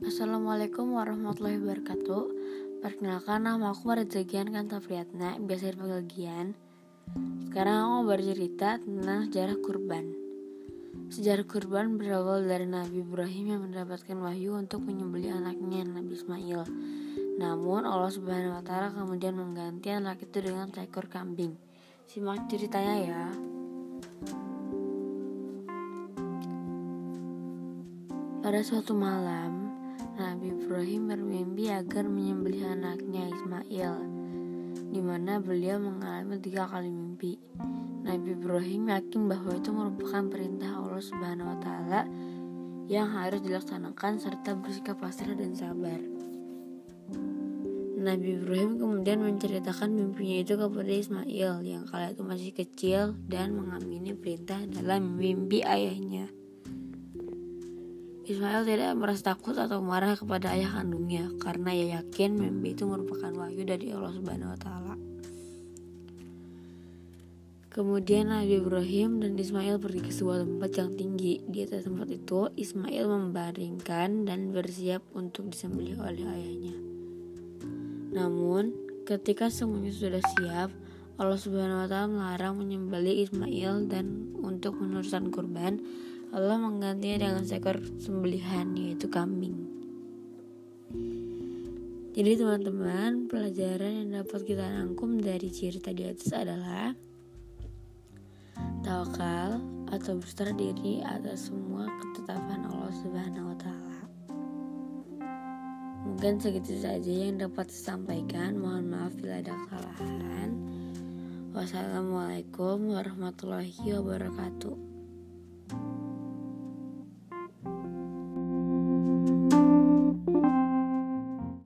Assalamualaikum warahmatullahi wabarakatuh. Perkenalkan nama aku Mariza Gian Kanta Priyatna Biasa dipanggil Gian. Sekarang aku mau bercerita tentang sejarah kurban. Sejarah kurban berawal dari Nabi Ibrahim yang mendapatkan wahyu untuk menyembelih anaknya Nabi Ismail. Namun Allah subhanahu wa kemudian mengganti anak itu dengan seekor kambing. Simak ceritanya ya. Pada suatu malam, Nabi Ibrahim bermimpi agar menyembelih anaknya Ismail, di mana beliau mengalami tiga kali mimpi. Nabi Ibrahim yakin bahwa itu merupakan perintah Allah Subhanahu wa taala yang harus dilaksanakan serta bersikap pasrah dan sabar. Nabi Ibrahim kemudian menceritakan mimpinya itu kepada Ismail yang kala itu masih kecil dan mengamini perintah dalam mimpi ayahnya. Ismail tidak merasa takut atau marah kepada ayah kandungnya karena ia yakin mimpi itu merupakan wahyu dari Allah Subhanahu wa taala. Kemudian Nabi Ibrahim dan Ismail pergi ke sebuah tempat yang tinggi. Di atas tempat itu, Ismail membaringkan dan bersiap untuk disembelih oleh ayahnya. Namun, ketika semuanya sudah siap, Allah Subhanahu wa taala melarang menyembelih Ismail dan untuk meneruskan kurban Allah menggantinya dengan seekor sembelihan yaitu kambing. Jadi teman-teman, pelajaran yang dapat kita rangkum dari cerita di atas adalah tawakal atau berserah diri atas semua ketetapan Allah Subhanahu wa taala. Mungkin segitu saja yang dapat disampaikan. Mohon maaf bila ada kesalahan. Wassalamualaikum warahmatullahi wabarakatuh.